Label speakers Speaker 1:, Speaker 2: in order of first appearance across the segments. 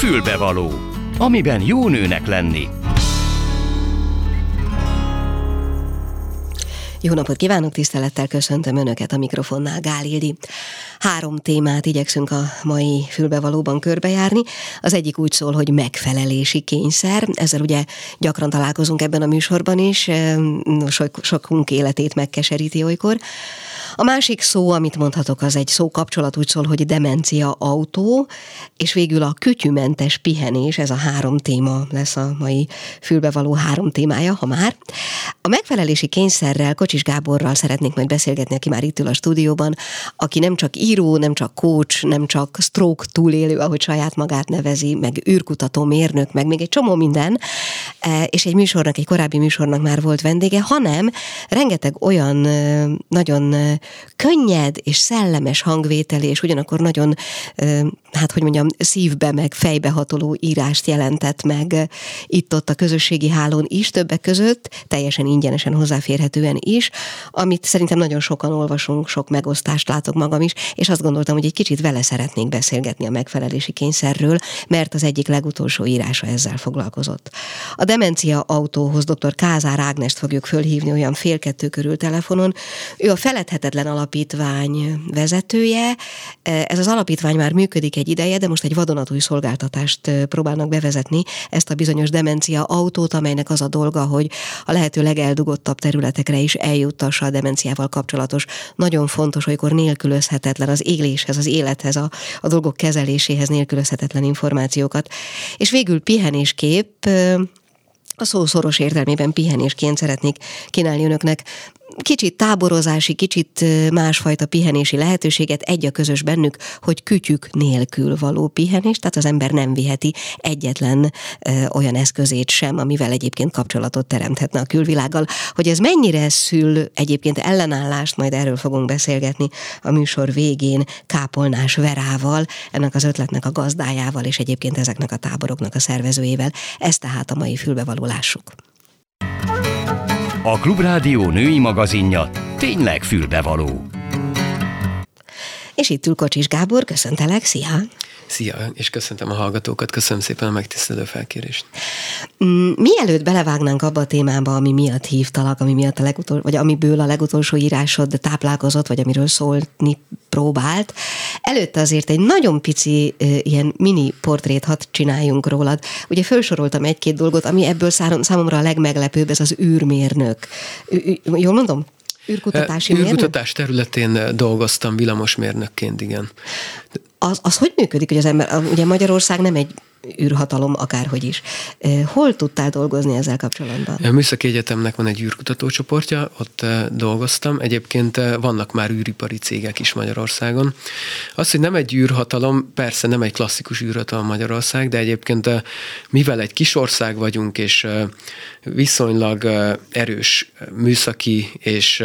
Speaker 1: Fülbevaló, amiben jó nőnek lenni.
Speaker 2: Jó napot kívánok, tisztelettel köszöntöm Önöket a mikrofonnál, Gál. Három témát igyekszünk a mai fülbevalóban körbejárni. Az egyik úgy szól, hogy megfelelési kényszer. Ezzel ugye gyakran találkozunk ebben a műsorban is, sok, sokunk életét megkeseríti olykor. A másik szó, amit mondhatok, az egy szó kapcsolat úgy szól, hogy demencia autó, és végül a kütyümentes pihenés, ez a három téma lesz a mai fülbevaló három témája, ha már. A megfelelési kényszerrel Kocsis Gáborral szeretnék majd beszélgetni, aki már itt ül a stúdióban, aki nem csak író, nem csak coach, nem csak stroke túlélő, ahogy saját magát nevezi, meg űrkutató mérnök, meg még egy csomó minden, e, és egy műsornak, egy korábbi műsornak már volt vendége, hanem rengeteg olyan nagyon könnyed és szellemes hangvételé, és ugyanakkor nagyon, hát hogy mondjam, szívbe meg fejbe hatoló írást jelentett meg itt-ott a közösségi hálón is, többek között, teljesen ingyenesen hozzáférhetően is, amit szerintem nagyon sokan olvasunk, sok megosztást látok magam is, és azt gondoltam, hogy egy kicsit vele szeretnénk beszélgetni a megfelelési kényszerről, mert az egyik legutolsó írása ezzel foglalkozott. A demencia autóhoz dr. Kázár Ágnest fogjuk fölhívni olyan fél kettő körül telefonon. Ő a feledhetetlen alapítvány vezetője. Ez az alapítvány már működik egy ideje, de most egy vadonatúj szolgáltatást próbálnak bevezetni, ezt a bizonyos demencia autót, amelynek az a dolga, hogy a lehető legeldugottabb területekre is eljuttassa a demenciával kapcsolatos. Nagyon fontos, olykor nélkülözhetetlen az éléshez, az élethez, a, a dolgok kezeléséhez nélkülözhetetlen információkat. És végül pihenéskép, a szó szoros értelmében pihenésként szeretnék kínálni önöknek kicsit táborozási, kicsit másfajta pihenési lehetőséget, egy a közös bennük, hogy kütyük nélkül való pihenés, tehát az ember nem viheti egyetlen ö, olyan eszközét sem, amivel egyébként kapcsolatot teremthetne a külvilággal. Hogy ez mennyire szül egyébként ellenállást, majd erről fogunk beszélgetni a műsor végén Kápolnás Verával, ennek az ötletnek a gazdájával, és egyébként ezeknek a táboroknak a szervezőjével. Ez tehát a mai fülbevalulásuk.
Speaker 1: A Klubrádió női magazinja tényleg fülbevaló.
Speaker 2: És itt ül Kocsis Gábor, köszöntelek, szia!
Speaker 3: Szia, és köszöntöm a hallgatókat, köszönöm szépen a megtisztelő felkérést.
Speaker 2: Mm, mielőtt belevágnánk abba a témába, ami miatt hívtalak, ami miatt a legutol, vagy amiből a legutolsó írásod táplálkozott, vagy amiről szólni próbált, előtte azért egy nagyon pici ilyen mini portrét hadd csináljunk rólad. Ugye felsoroltam egy-két dolgot, ami ebből számomra a legmeglepőbb, ez az űrmérnök. Jól mondom? Űrkutatási
Speaker 3: Űrkutatás területén dolgoztam villamosmérnökként, igen.
Speaker 2: Az, az hogy működik, hogy az ember, ugye Magyarország nem egy űrhatalom, akárhogy is. Hol tudtál dolgozni ezzel kapcsolatban?
Speaker 3: A Műszaki Egyetemnek van egy űrkutatócsoportja, ott dolgoztam. Egyébként vannak már űripari cégek is Magyarországon. Az, hogy nem egy űrhatalom, persze nem egy klasszikus űrhatalom Magyarország, de egyébként mivel egy kis ország vagyunk, és viszonylag erős műszaki és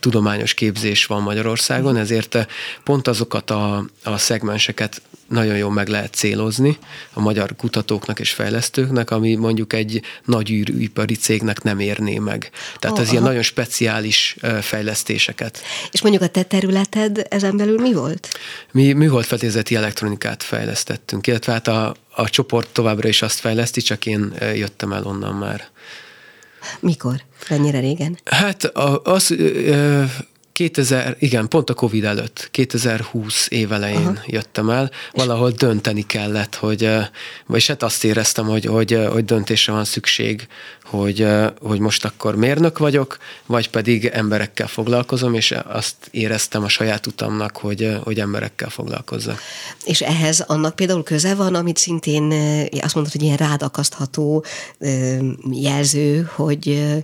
Speaker 3: tudományos képzés van Magyarországon, ezért pont azokat a, a szegmenseket nagyon jól meg lehet célozni a magyar kutatóknak és fejlesztőknek, ami mondjuk egy nagy űripari cégnek nem érné meg. Tehát oh, ez aha. ilyen nagyon speciális fejlesztéseket.
Speaker 2: És mondjuk a te területed ezen belül mi volt?
Speaker 3: Mi műholdfedélzeti elektronikát fejlesztettünk, illetve hát a, a csoport továbbra is azt fejleszti, csak én jöttem el onnan már.
Speaker 2: Mikor? Mennyire régen?
Speaker 3: Hát az... Ö, 2000, igen, pont a Covid előtt, 2020 évelején Aha. jöttem el, valahol dönteni kellett, hogy, vagyis hát azt éreztem, hogy, hogy, hogy döntésre van szükség, hogy, hogy most akkor mérnök vagyok, vagy pedig emberekkel foglalkozom, és azt éreztem a saját utamnak, hogy, hogy emberekkel foglalkozzak.
Speaker 2: És ehhez annak például köze van, amit szintén azt mondod, hogy ilyen rádakasztható jelző, hogy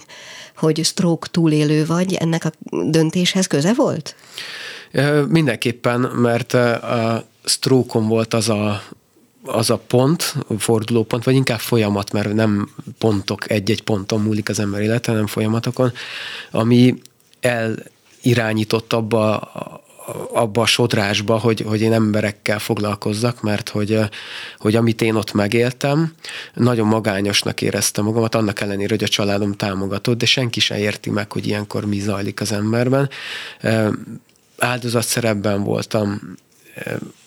Speaker 2: hogy stroke túlélő vagy, ennek a döntéshez köze volt?
Speaker 3: Mindenképpen, mert a stroke volt az a, az a pont, fordulópont, vagy inkább folyamat, mert nem pontok, egy-egy ponton múlik az ember élete, hanem folyamatokon, ami elirányított abba abba a sodrásba, hogy, hogy én emberekkel foglalkozzak, mert hogy, hogy amit én ott megéltem, nagyon magányosnak éreztem magamat, annak ellenére, hogy a családom támogatott, de senki sem érti meg, hogy ilyenkor mi zajlik az emberben. Áldozatszerepben voltam,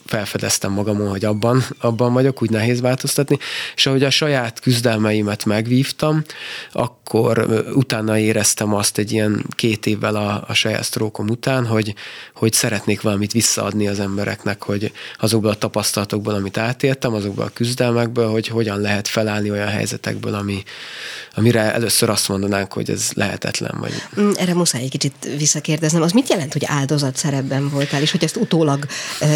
Speaker 3: felfedeztem magamon, hogy abban, abban vagyok, úgy nehéz változtatni, és ahogy a saját küzdelmeimet megvívtam, akkor utána éreztem azt egy ilyen két évvel a, a saját sztrókom után, hogy, hogy szeretnék valamit visszaadni az embereknek, hogy azokból a tapasztalatokból, amit átéltem, azokból a küzdelmekből, hogy hogyan lehet felállni olyan helyzetekből, ami, amire először azt mondanánk, hogy ez lehetetlen. Vagy...
Speaker 2: Mm, erre muszáj egy kicsit visszakérdeznem. Az mit jelent, hogy áldozat szerepben voltál, és hogy ezt utólag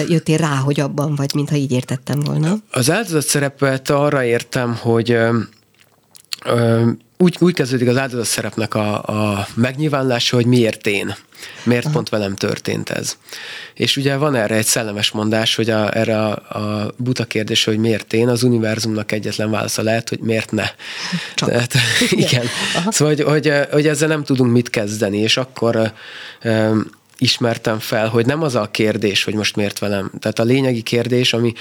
Speaker 2: jöttél rá, hogy abban vagy, mintha így értettem volna?
Speaker 3: Az áldozat szerepet arra értem, hogy ö, ö, úgy, úgy kezdődik az áldozat szerepnek a, a megnyilvánulása, hogy miért én. Miért Aha. pont velem történt ez. És ugye van erre egy szellemes mondás, hogy a, erre a, a buta kérdés, hogy miért én, az univerzumnak egyetlen válasza lehet, hogy miért ne.
Speaker 2: Csak. Tehát,
Speaker 3: igen. Aha. Szóval, hogy, hogy, hogy ezzel nem tudunk mit kezdeni, és akkor ismertem fel, hogy nem az a kérdés, hogy most miért velem. Tehát a lényegi kérdés, ami,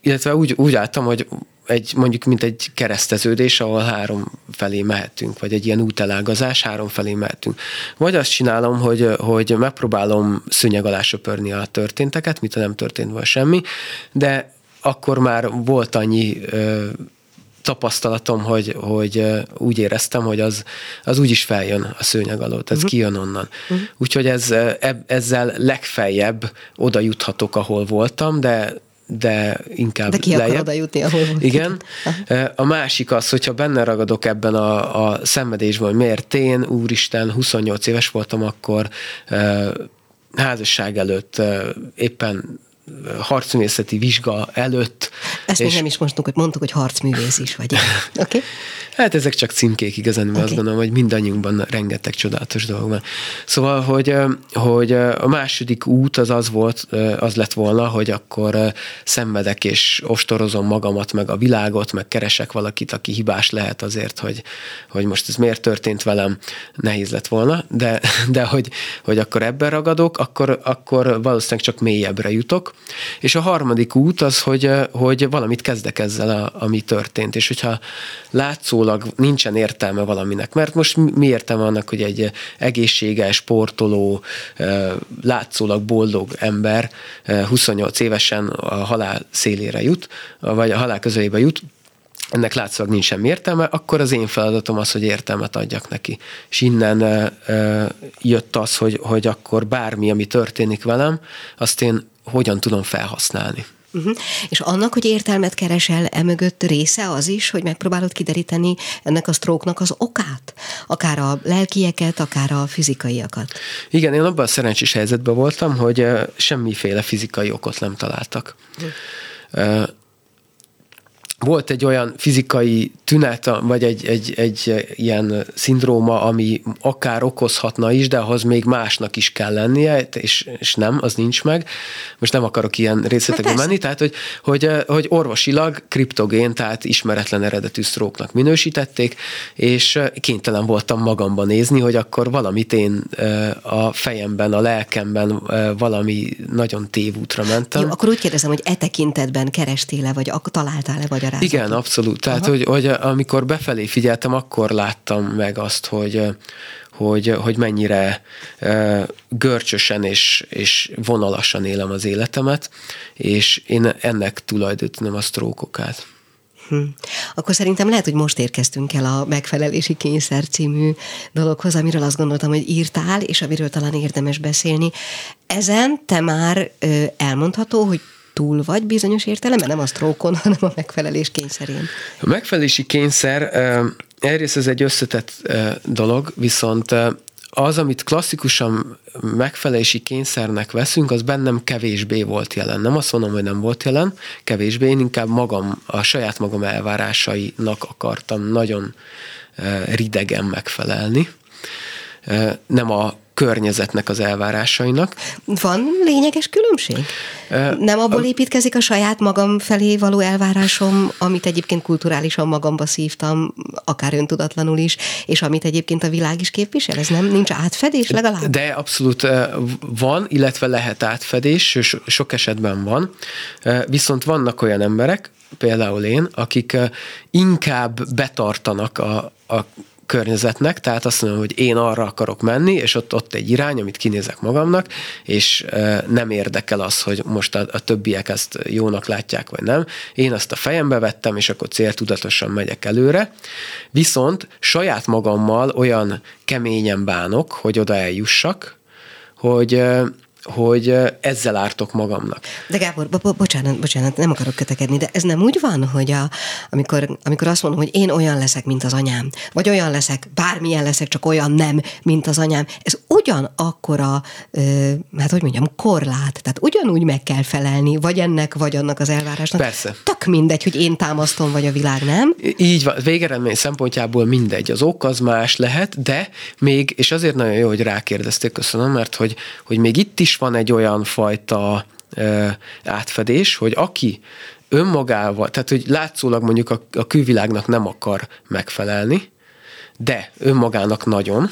Speaker 3: illetve úgy, úgy álltam, hogy egy, mondjuk, mint egy kereszteződés, ahol három felé mehetünk, vagy egy ilyen útelágazás, három felé mehetünk. Vagy azt csinálom, hogy, hogy megpróbálom szőnyeg alá söpörni a történteket, mit nem történt vagy semmi, de akkor már volt annyi tapasztalatom, hogy, hogy úgy éreztem, hogy az, az úgy is feljön a szőnyeg alól, tehát uh-huh. kijön onnan. Uh-huh. Úgyhogy ez, ezzel legfeljebb oda juthatok, ahol voltam, de de inkább
Speaker 2: De ki lejjebb. akar oda jutni, ahol volt.
Speaker 3: Igen. A másik az, hogyha benne ragadok ebben a, a szenvedésben, hogy miért én, úristen, 28 éves voltam akkor, házasság előtt éppen harcművészeti vizsga előtt.
Speaker 2: Ezt még nem is mondtuk, hogy mondtuk, hogy harcművész is vagy. Oké? Okay?
Speaker 3: Hát ezek csak címkék igazán, mert okay. azt gondolom, hogy mindannyiunkban rengeteg csodálatos dolog van. Szóval, hogy, hogy a második út az az volt, az lett volna, hogy akkor szenvedek és ostorozom magamat, meg a világot, meg keresek valakit, aki hibás lehet azért, hogy, hogy most ez miért történt velem, nehéz lett volna, de, de hogy, hogy akkor ebben ragadok, akkor, akkor valószínűleg csak mélyebbre jutok. És a harmadik út az, hogy, hogy valamit kezdek ezzel, a, ami történt. És hogyha látszólag nincsen értelme valaminek. Mert most mi értelme annak, hogy egy egészséges, sportoló, látszólag boldog ember 28 évesen a halál szélére jut, vagy a halál közelébe jut, ennek látszólag nincs semmi értelme, akkor az én feladatom az, hogy értelmet adjak neki. És innen ö, jött az, hogy, hogy akkor bármi, ami történik velem, azt én hogyan tudom felhasználni.
Speaker 2: Uh-huh. És annak, hogy értelmet keresel, emögött része az is, hogy megpróbálod kideríteni ennek a sztróknak az okát? Akár a lelkieket, akár a fizikaiakat.
Speaker 3: Igen, én abban a szerencsés helyzetben voltam, hogy semmiféle fizikai okot nem találtak. Uh-huh volt egy olyan fizikai tünet, vagy egy, egy, egy ilyen szindróma, ami akár okozhatna is, de ahhoz még másnak is kell lennie, és, és nem, az nincs meg. Most nem akarok ilyen részletekbe hát menni, tehát hogy, hogy, hogy orvosilag kriptogén, tehát ismeretlen eredetű sztróknak minősítették, és kénytelen voltam magamban nézni, hogy akkor valamit én a fejemben, a lelkemben valami nagyon tévútra mentem. Jó,
Speaker 2: akkor úgy kérdezem, hogy e tekintetben kerestél-e, vagy találtál-e, vagy magyarázatot?
Speaker 3: Igen, abszolút. Tehát, hogy, hogy amikor befelé figyeltem, akkor láttam meg azt, hogy, hogy, hogy mennyire görcsösen és, és vonalasan élem az életemet, és én ennek tulajdonítom a sztrókokát.
Speaker 2: Hm. Akkor szerintem lehet, hogy most érkeztünk el a megfelelési kényszer című dologhoz, amiről azt gondoltam, hogy írtál, és amiről talán érdemes beszélni. Ezen te már elmondható, hogy túl vagy bizonyos értelemben, nem a sztrókon, hanem a megfelelés kényszerén.
Speaker 3: A megfelelési kényszer, egyrészt ez egy összetett dolog, viszont az, amit klasszikusan megfelelési kényszernek veszünk, az bennem kevésbé volt jelen. Nem azt mondom, hogy nem volt jelen, kevésbé, én inkább magam, a saját magam elvárásainak akartam nagyon ridegen megfelelni. Nem a környezetnek az elvárásainak.
Speaker 2: Van lényeges különbség? Nem abból építkezik a saját magam felé való elvárásom, amit egyébként kulturálisan magamba szívtam, akár öntudatlanul is, és amit egyébként a világ is képvisel? Ez nem nincs átfedés legalább?
Speaker 3: De abszolút van, illetve lehet átfedés, sok esetben van. Viszont vannak olyan emberek, például én, akik inkább betartanak a, a környezetnek, tehát azt mondom, hogy én arra akarok menni, és ott, ott egy irány, amit kinézek magamnak, és nem érdekel az, hogy most a, a többiek ezt jónak látják, vagy nem. Én azt a fejembe vettem, és akkor céltudatosan megyek előre. Viszont saját magammal olyan keményen bánok, hogy oda eljussak, hogy hogy ezzel ártok magamnak.
Speaker 2: De Gábor, bo- bo- bocsánat, bocsánat, nem akarok kötekedni, de ez nem úgy van, hogy a, amikor, amikor azt mondom, hogy én olyan leszek, mint az anyám, vagy olyan leszek, bármilyen leszek, csak olyan nem, mint az anyám, ez ugyanakkora, ö, hát hogy mondjam, korlát, tehát ugyanúgy meg kell felelni, vagy ennek, vagy annak az elvárásnak.
Speaker 3: Persze.
Speaker 2: Tök mindegy, hogy én támasztom, vagy a világ, nem?
Speaker 3: Így van, végeredmény szempontjából mindegy. Az ok az más lehet, de még, és azért nagyon jó, hogy rákérdezték, köszönöm, mert hogy, hogy még itt is van egy olyan fajta átfedés, hogy aki önmagával, tehát hogy látszólag mondjuk a, a külvilágnak nem akar megfelelni, de önmagának nagyon,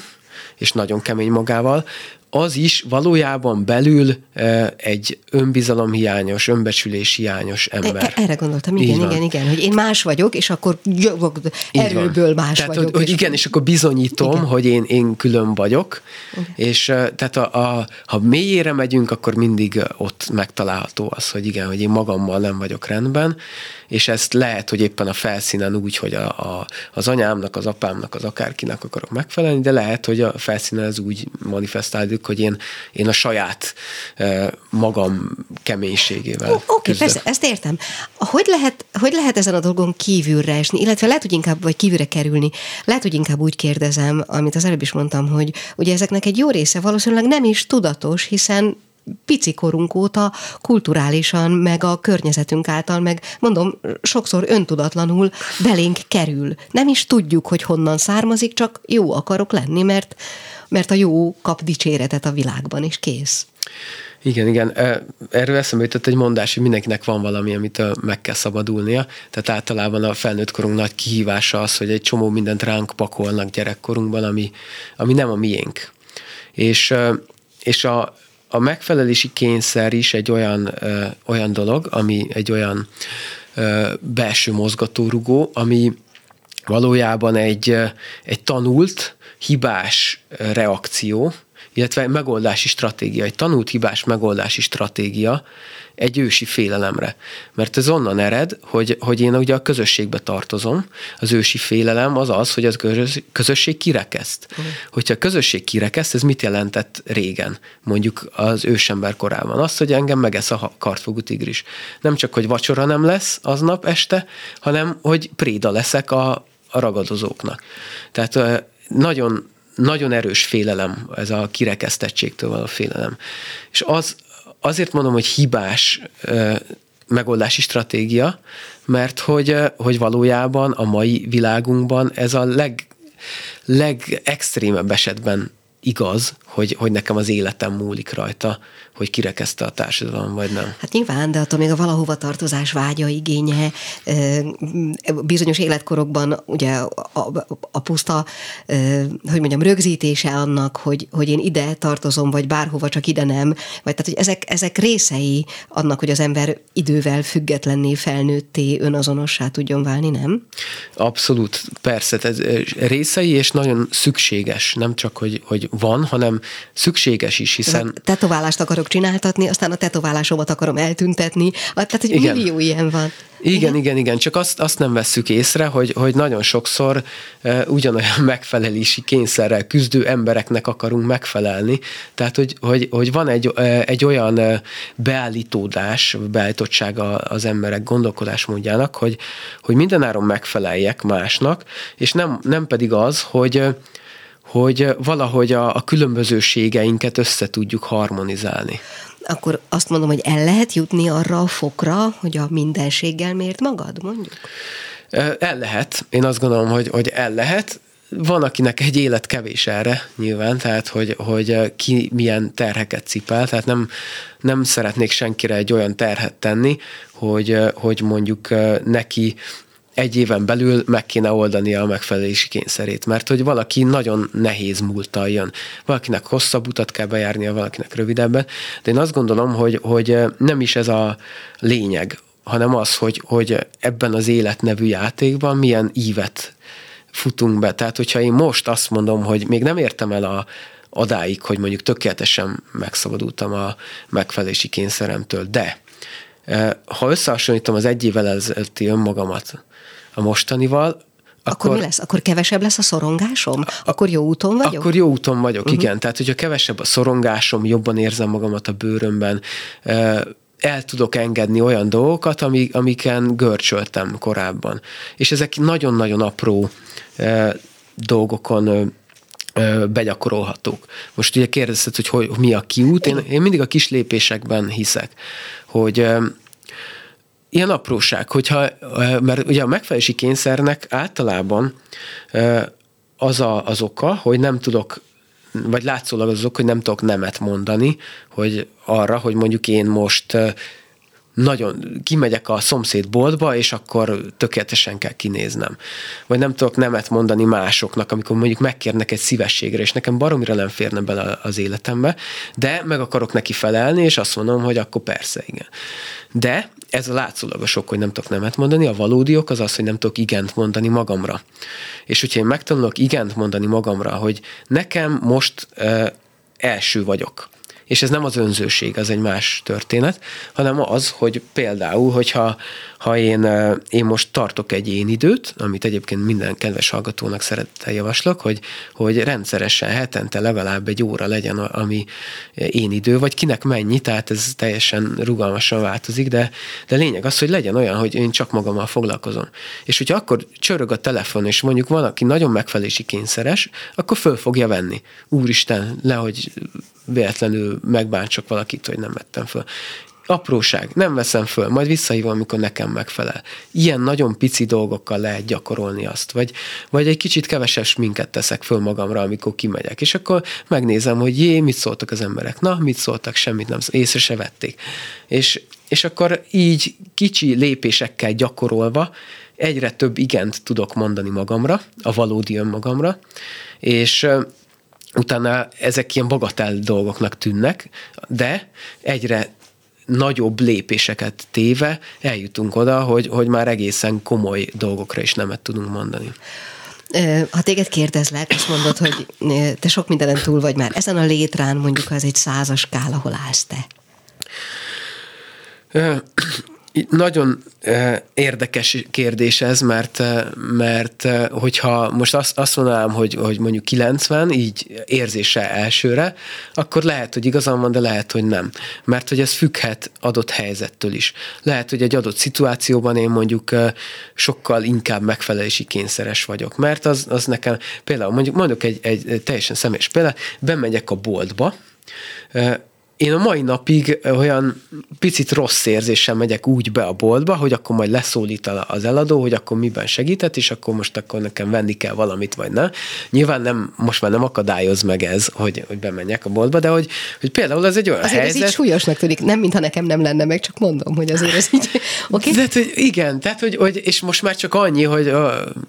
Speaker 3: és nagyon kemény magával, az is valójában belül egy önbizalomhiányos, önbecsülés hiányos ember.
Speaker 2: E, erre gondoltam, igen, igen, igen, hogy én más vagyok, és akkor jövök, erőből más
Speaker 3: tehát,
Speaker 2: vagyok.
Speaker 3: Hogy, hogy igen, és akkor bizonyítom, igen. hogy én, én külön vagyok, igen. és tehát a, a, ha mélyére megyünk, akkor mindig ott megtalálható az, hogy igen, hogy én magammal nem vagyok rendben, és ezt lehet, hogy éppen a felszínen úgy, hogy a, a, az anyámnak, az apámnak, az akárkinek akarok megfelelni, de lehet, hogy a felszínen ez úgy manifestálódik, hogy én, én a saját magam keménységével Oké,
Speaker 2: okay, persze, ezt értem. Hogy lehet, hogy lehet ezen a dolgon kívülre esni, illetve lehet, hogy inkább, vagy kívülre kerülni, lehet, hogy inkább úgy kérdezem, amit az előbb is mondtam, hogy ugye ezeknek egy jó része valószínűleg nem is tudatos, hiszen pici korunk óta kulturálisan, meg a környezetünk által, meg mondom, sokszor öntudatlanul belénk kerül. Nem is tudjuk, hogy honnan származik, csak jó akarok lenni, mert, mert a jó kap dicséretet a világban, és kész.
Speaker 3: Igen, igen. Erről eszembe jutott egy mondás, hogy mindenkinek van valami, amit meg kell szabadulnia. Tehát általában a felnőtt korunk nagy kihívása az, hogy egy csomó mindent ránk pakolnak gyerekkorunkban, ami, ami nem a miénk. És, és a, a megfelelési kényszer is egy olyan, ö, olyan dolog, ami egy olyan ö, belső mozgatórugó, ami valójában egy, egy tanult, hibás reakció, illetve megoldási stratégia, egy tanult hibás megoldási stratégia egy ősi félelemre. Mert ez onnan ered, hogy, hogy én ugye a közösségbe tartozom, az ősi félelem az az, hogy az közösség kirekeszt. Uh-huh. Hogyha a közösség kirekeszt, ez mit jelentett régen, mondjuk az ősember korában? Azt, hogy engem megesz a kartfogú tigris. Nem csak, hogy vacsora nem lesz aznap este, hanem, hogy préda leszek a, a ragadozóknak. Tehát nagyon nagyon erős félelem, ez a kirekesztettségtől való félelem. És az, azért mondom, hogy hibás megoldási stratégia, mert hogy, hogy valójában a mai világunkban ez a leg, legextrémebb esetben igaz, hogy, hogy nekem az életem múlik rajta, hogy kirekezte a társadalom, vagy nem.
Speaker 2: Hát nyilván, de attól még a valahova tartozás vágya, igénye, bizonyos életkorokban ugye a, a, puszta, hogy mondjam, rögzítése annak, hogy, hogy én ide tartozom, vagy bárhova, csak ide nem, vagy tehát, hogy ezek, ezek részei annak, hogy az ember idővel függetlenné, felnőtté, önazonossá tudjon válni, nem?
Speaker 3: Abszolút, persze, ez részei, és nagyon szükséges, nem csak, hogy, hogy van, hanem szükséges is, hiszen...
Speaker 2: Tetoválást akarok csináltatni, aztán a tetoválásomat akarom eltüntetni, tehát hogy igen. millió ilyen van.
Speaker 3: Igen, igen, igen, igen, csak azt, azt nem vesszük észre, hogy, hogy nagyon sokszor uh, ugyanolyan megfelelési kényszerrel küzdő embereknek akarunk megfelelni. Tehát, hogy, hogy, hogy van egy, uh, egy olyan uh, beállítódás, beállítottsága az emberek gondolkodásmódjának, hogy, hogy mindenáron megfeleljek másnak, és nem, nem pedig az, hogy hogy valahogy a, a különbözőségeinket össze tudjuk harmonizálni.
Speaker 2: Akkor azt mondom, hogy el lehet jutni arra a fokra, hogy a mindenséggel miért magad, mondjuk?
Speaker 3: El lehet. Én azt gondolom, hogy, hogy el lehet. Van, akinek egy élet kevés erre nyilván, tehát hogy, hogy ki milyen terheket cipel, tehát nem, nem szeretnék senkire egy olyan terhet tenni, hogy, hogy mondjuk neki egy éven belül meg kéne oldania a megfelelési kényszerét, mert hogy valaki nagyon nehéz múltal jön. Valakinek hosszabb utat kell bejárnia, valakinek rövidebben, de én azt gondolom, hogy, hogy nem is ez a lényeg, hanem az, hogy, hogy ebben az élet nevű játékban milyen ívet futunk be. Tehát, hogyha én most azt mondom, hogy még nem értem el a, adáig, hogy mondjuk tökéletesen megszabadultam a megfelelési kényszeremtől, de ha összehasonlítom az egy évvel ezelőtti önmagamat a mostanival,
Speaker 2: akkor, akkor mi lesz? Akkor kevesebb lesz a szorongásom? Akkor jó úton vagyok?
Speaker 3: Akkor jó úton vagyok, uh-huh. igen. Tehát, hogyha kevesebb a szorongásom, jobban érzem magamat a bőrömben, el tudok engedni olyan dolgokat, amik, amiken görcsöltem korábban. És ezek nagyon-nagyon apró dolgokon begyakorolhatók. Most ugye kérdezted, hogy, hogy mi a kiút. Én, én mindig a kis lépésekben hiszek, hogy ilyen apróság, hogyha, mert ugye a megfelelési kényszernek általában az a, az oka, hogy nem tudok vagy látszólag azok, hogy nem tudok nemet mondani, hogy arra, hogy mondjuk én most nagyon kimegyek a szomszéd boltba, és akkor tökéletesen kell kinéznem. Vagy nem tudok nemet mondani másoknak, amikor mondjuk megkérnek egy szívességre, és nekem baromira nem férne bele az életembe, de meg akarok neki felelni, és azt mondom, hogy akkor persze, igen. De ez a látszólagos ok, hogy nem tudok nemet mondani, a valódi ok az az, hogy nem tudok igent mondani magamra. És hogyha én megtanulok igent mondani magamra, hogy nekem most uh, első vagyok, és ez nem az önzőség, az egy más történet, hanem az, hogy például, hogyha ha én, én most tartok egy én időt, amit egyébként minden kedves hallgatónak szeretettel javaslok, hogy, hogy rendszeresen hetente legalább egy óra legyen, ami én idő, vagy kinek mennyi, tehát ez teljesen rugalmasan változik, de, de lényeg az, hogy legyen olyan, hogy én csak magammal foglalkozom. És hogyha akkor csörög a telefon, és mondjuk van, aki nagyon megfelelési kényszeres, akkor föl fogja venni. Úristen, lehogy véletlenül megbántsak valakit, hogy nem vettem föl. Apróság, nem veszem föl, majd visszahívom, amikor nekem megfelel. Ilyen nagyon pici dolgokkal lehet gyakorolni azt, vagy, vagy egy kicsit kevesebb sminket teszek föl magamra, amikor kimegyek, és akkor megnézem, hogy jé, mit szóltak az emberek, na, mit szóltak, semmit nem, észre se vették. És, és akkor így kicsi lépésekkel gyakorolva egyre több igent tudok mondani magamra, a valódi önmagamra, és utána ezek ilyen bagatell dolgoknak tűnnek, de egyre nagyobb lépéseket téve eljutunk oda, hogy, hogy már egészen komoly dolgokra is nemet tudunk mondani.
Speaker 2: Ha téged kérdezlek, azt mondod, hogy te sok mindenen túl vagy már. Ezen a létrán mondjuk az egy százas skál, ahol állsz te.
Speaker 3: Nagyon érdekes kérdés ez, mert, mert hogyha most azt, azt mondanám, hogy, hogy mondjuk 90, így érzése elsőre, akkor lehet, hogy igazam van, de lehet, hogy nem. Mert hogy ez függhet adott helyzettől is. Lehet, hogy egy adott szituációban én mondjuk sokkal inkább megfelelési kényszeres vagyok. Mert az, az nekem, például mondjuk mondok egy, egy teljesen személyes példát, bemegyek a boltba, én a mai napig olyan picit rossz érzéssel megyek úgy be a boltba, hogy akkor majd leszólít az eladó, hogy akkor miben segített, és akkor most akkor nekem venni kell valamit, vagy nem. Nyilván nem, most már nem akadályoz meg ez, hogy, hogy bemenjek a boltba, de hogy, hogy például ez egy olyan
Speaker 2: azért
Speaker 3: helyzet...
Speaker 2: ez így súlyosnak tűnik, nem mintha nekem nem lenne meg, csak mondom, hogy azért ez így...
Speaker 3: Okay? De, hogy igen, tehát, hogy, hogy, és most már csak annyi, hogy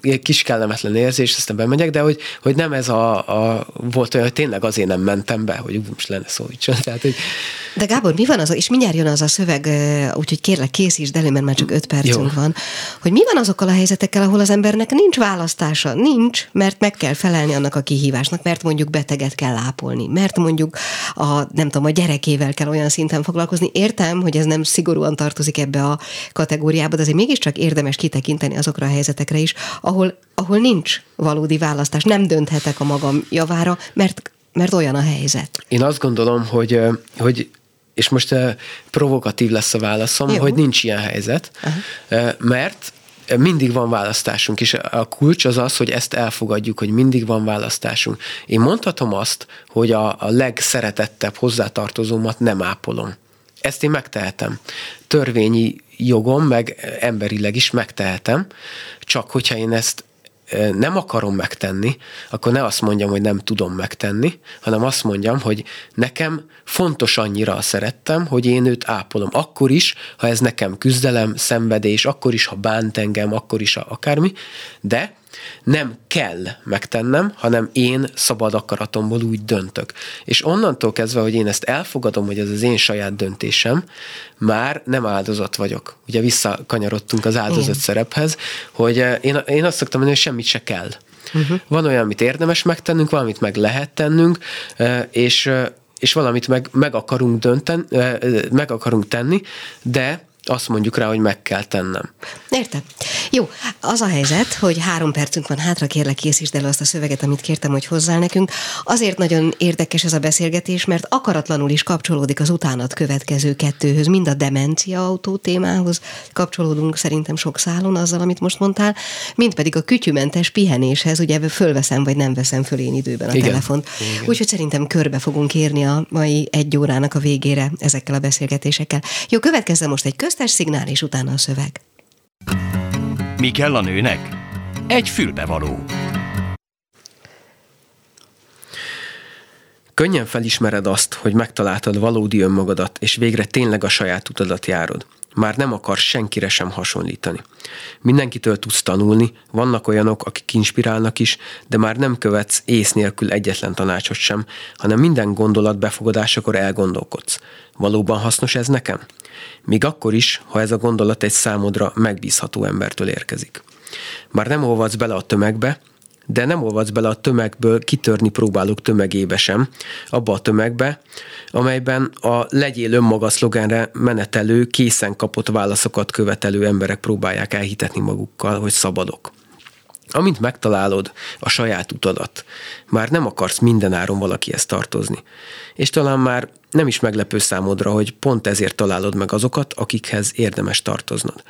Speaker 3: egy kis kellemetlen érzés, aztán bemegyek, de hogy, hogy nem ez a, a, volt olyan, hogy tényleg azért nem mentem be, hogy most lenne szólítson. Tehát, hogy
Speaker 2: de Gábor, mi van az, és mindjárt jön az a szöveg, úgyhogy kérlek készítsd elő, mert már csak öt percünk Jó. van, hogy mi van azokkal a helyzetekkel, ahol az embernek nincs választása, nincs, mert meg kell felelni annak a kihívásnak, mert mondjuk beteget kell ápolni, mert mondjuk a, nem tudom, a gyerekével kell olyan szinten foglalkozni. Értem, hogy ez nem szigorúan tartozik ebbe a kategóriába, de azért mégiscsak érdemes kitekinteni azokra a helyzetekre is, ahol, ahol nincs valódi választás. Nem dönthetek a magam javára, mert mert olyan a helyzet.
Speaker 3: Én azt gondolom, hogy, hogy és most provokatív lesz a válaszom, Jó. hogy nincs ilyen helyzet, Aha. mert mindig van választásunk, és a kulcs az az, hogy ezt elfogadjuk, hogy mindig van választásunk. Én mondhatom azt, hogy a, a legszeretettebb hozzátartozómat nem ápolom. Ezt én megtehetem. Törvényi jogom, meg emberileg is megtehetem, csak hogyha én ezt nem akarom megtenni, akkor ne azt mondjam, hogy nem tudom megtenni, hanem azt mondjam, hogy nekem fontos annyira a szerettem, hogy én őt ápolom. Akkor is, ha ez nekem küzdelem, szenvedés, akkor is, ha bánt engem, akkor is, ha akármi, de nem kell megtennem, hanem én szabad akaratomból úgy döntök. És onnantól kezdve, hogy én ezt elfogadom, hogy ez az én saját döntésem, már nem áldozat vagyok. Ugye visszakanyarodtunk az áldozat Igen. szerephez, hogy eh, én, én azt szoktam mondani, hogy semmit se kell. Uh-huh. Van olyan, amit érdemes megtennünk, valamit meg lehet tennünk, eh, és eh, és valamit meg, meg akarunk dönten, meg akarunk tenni, de azt mondjuk rá, hogy meg kell tennem.
Speaker 2: Értem. Jó, az a helyzet, hogy három percünk van hátra, kérlek készítsd el azt a szöveget, amit kértem, hogy hozzá nekünk. Azért nagyon érdekes ez a beszélgetés, mert akaratlanul is kapcsolódik az utánat következő kettőhöz, mind a demencia autó témához kapcsolódunk szerintem sok szálon azzal, amit most mondtál, mind pedig a kütyümentes pihenéshez, ugye fölveszem vagy nem veszem föl én időben a Igen. telefont. Úgyhogy szerintem körbe fogunk érni a mai egy órának a végére ezekkel a beszélgetésekkel. Jó, következzen most egy köztes szignál, és utána a szöveg.
Speaker 1: Mi kell a nőnek? Egy fülbevaló.
Speaker 3: Könnyen felismered azt, hogy megtaláltad valódi önmagadat, és végre tényleg a saját utadat járod. Már nem akar senkire sem hasonlítani. Mindenkitől tudsz tanulni, vannak olyanok, akik inspirálnak is, de már nem követsz ész nélkül egyetlen tanácsot sem, hanem minden gondolat befogadásakor elgondolkodsz. Valóban hasznos ez nekem? Még akkor is, ha ez a gondolat egy számodra megbízható embertől érkezik. Már nem olvadsz bele a tömegbe, de nem olvadsz bele a tömegből kitörni próbálók tömegébe sem, abba a tömegbe, amelyben a legyél önmaga szlogenre menetelő, készen kapott válaszokat követelő emberek próbálják elhitetni magukkal, hogy szabadok. Amint megtalálod a saját utadat, már nem akarsz mindenáron valakihez tartozni. És talán már nem is meglepő számodra, hogy pont ezért találod meg azokat, akikhez érdemes tartoznod.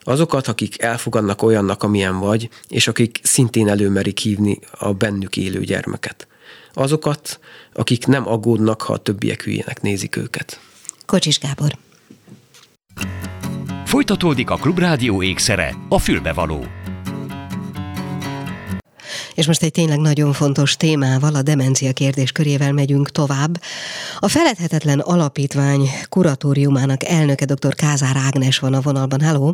Speaker 3: Azokat, akik elfogadnak olyannak, amilyen vagy, és akik szintén előmerik hívni a bennük élő gyermeket. Azokat, akik nem aggódnak, ha a többiek hülyének nézik őket.
Speaker 2: Kocsis Gábor.
Speaker 1: Folytatódik a Klubrádió ékszere, a fülbevaló.
Speaker 2: És most egy tényleg nagyon fontos témával, a demencia kérdés körével megyünk tovább. A Feledhetetlen Alapítvány kuratóriumának elnöke dr. Kázár Ágnes van a vonalban. Hello!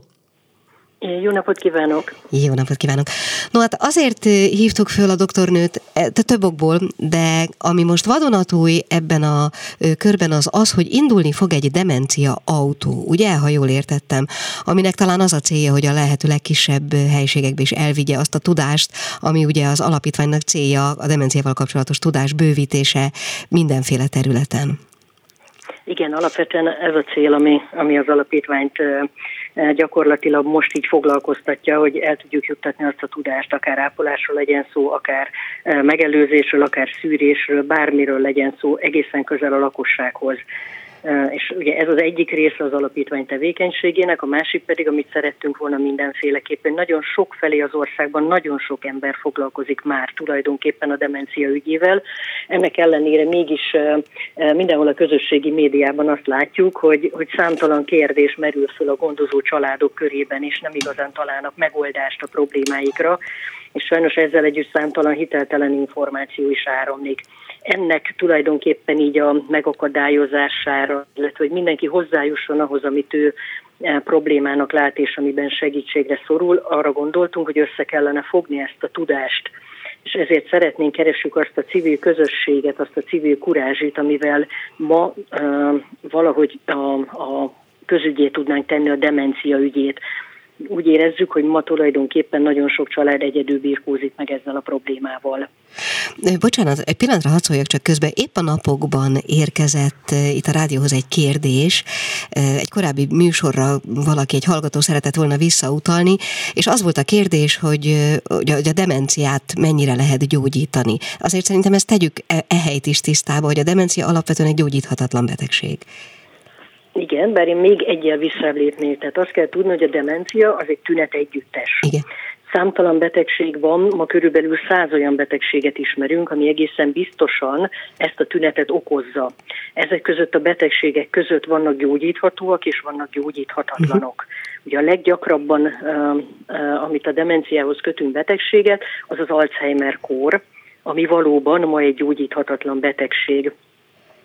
Speaker 4: Jó napot kívánok!
Speaker 2: Jó napot kívánok! No hát azért eh, hívtuk föl a doktornőt e, több okból, de ami most vadonatúj ebben a körben az az, hogy indulni fog egy demencia autó, ugye, ha jól értettem, aminek talán az a célja, hogy a lehető legkisebb helységekbe is elvigye azt a tudást, ami ugye az alapítványnak célja, a demenciával kapcsolatos tudás bővítése mindenféle területen.
Speaker 4: Igen, alapvetően ez a cél, ami, ami az alapítványt gyakorlatilag most így foglalkoztatja, hogy el tudjuk juttatni azt a tudást, akár ápolásról legyen szó, akár megelőzésről, akár szűrésről, bármiről legyen szó, egészen közel a lakossághoz. És ugye ez az egyik része az alapítvány tevékenységének, a másik pedig, amit szerettünk volna mindenféleképpen. Nagyon sok felé az országban nagyon sok ember foglalkozik már tulajdonképpen a demencia ügyével. Ennek ellenére mégis mindenhol a közösségi médiában azt látjuk, hogy, hogy számtalan kérdés merül föl a gondozó családok körében, és nem igazán találnak megoldást a problémáikra és sajnos ezzel együtt számtalan hiteltelen információ is áramlik. Ennek tulajdonképpen így a megakadályozására, illetve hogy mindenki hozzájusson ahhoz, amit ő e, problémának lát, és amiben segítségre szorul, arra gondoltunk, hogy össze kellene fogni ezt a tudást, és ezért szeretnénk keresünk azt a civil közösséget, azt a civil kurázsit, amivel ma uh, valahogy a, a közügyét tudnánk tenni a demencia ügyét, úgy érezzük, hogy ma tulajdonképpen nagyon sok család egyedül birkózik meg ezzel a problémával.
Speaker 2: Bocsánat, egy pillanatra hadd csak közben. Épp a napokban érkezett itt a rádióhoz egy kérdés. Egy korábbi műsorra valaki, egy hallgató szeretett volna visszautalni, és az volt a kérdés, hogy, hogy a demenciát mennyire lehet gyógyítani. Azért szerintem ezt tegyük e, ehelyt is tisztába, hogy a demencia alapvetően egy gyógyíthatatlan betegség.
Speaker 4: Igen, bár én még egyel visszalépnék. Tehát azt kell tudni, hogy a demencia az egy tünet együttes.
Speaker 2: Igen.
Speaker 4: Számtalan betegség van, ma körülbelül száz olyan betegséget ismerünk, ami egészen biztosan ezt a tünetet okozza. Ezek között a betegségek között vannak gyógyíthatóak és vannak gyógyíthatatlanok. Uh-huh. Ugye a leggyakrabban, amit a demenciához kötünk betegséget, az az Alzheimer kór, ami valóban ma egy gyógyíthatatlan betegség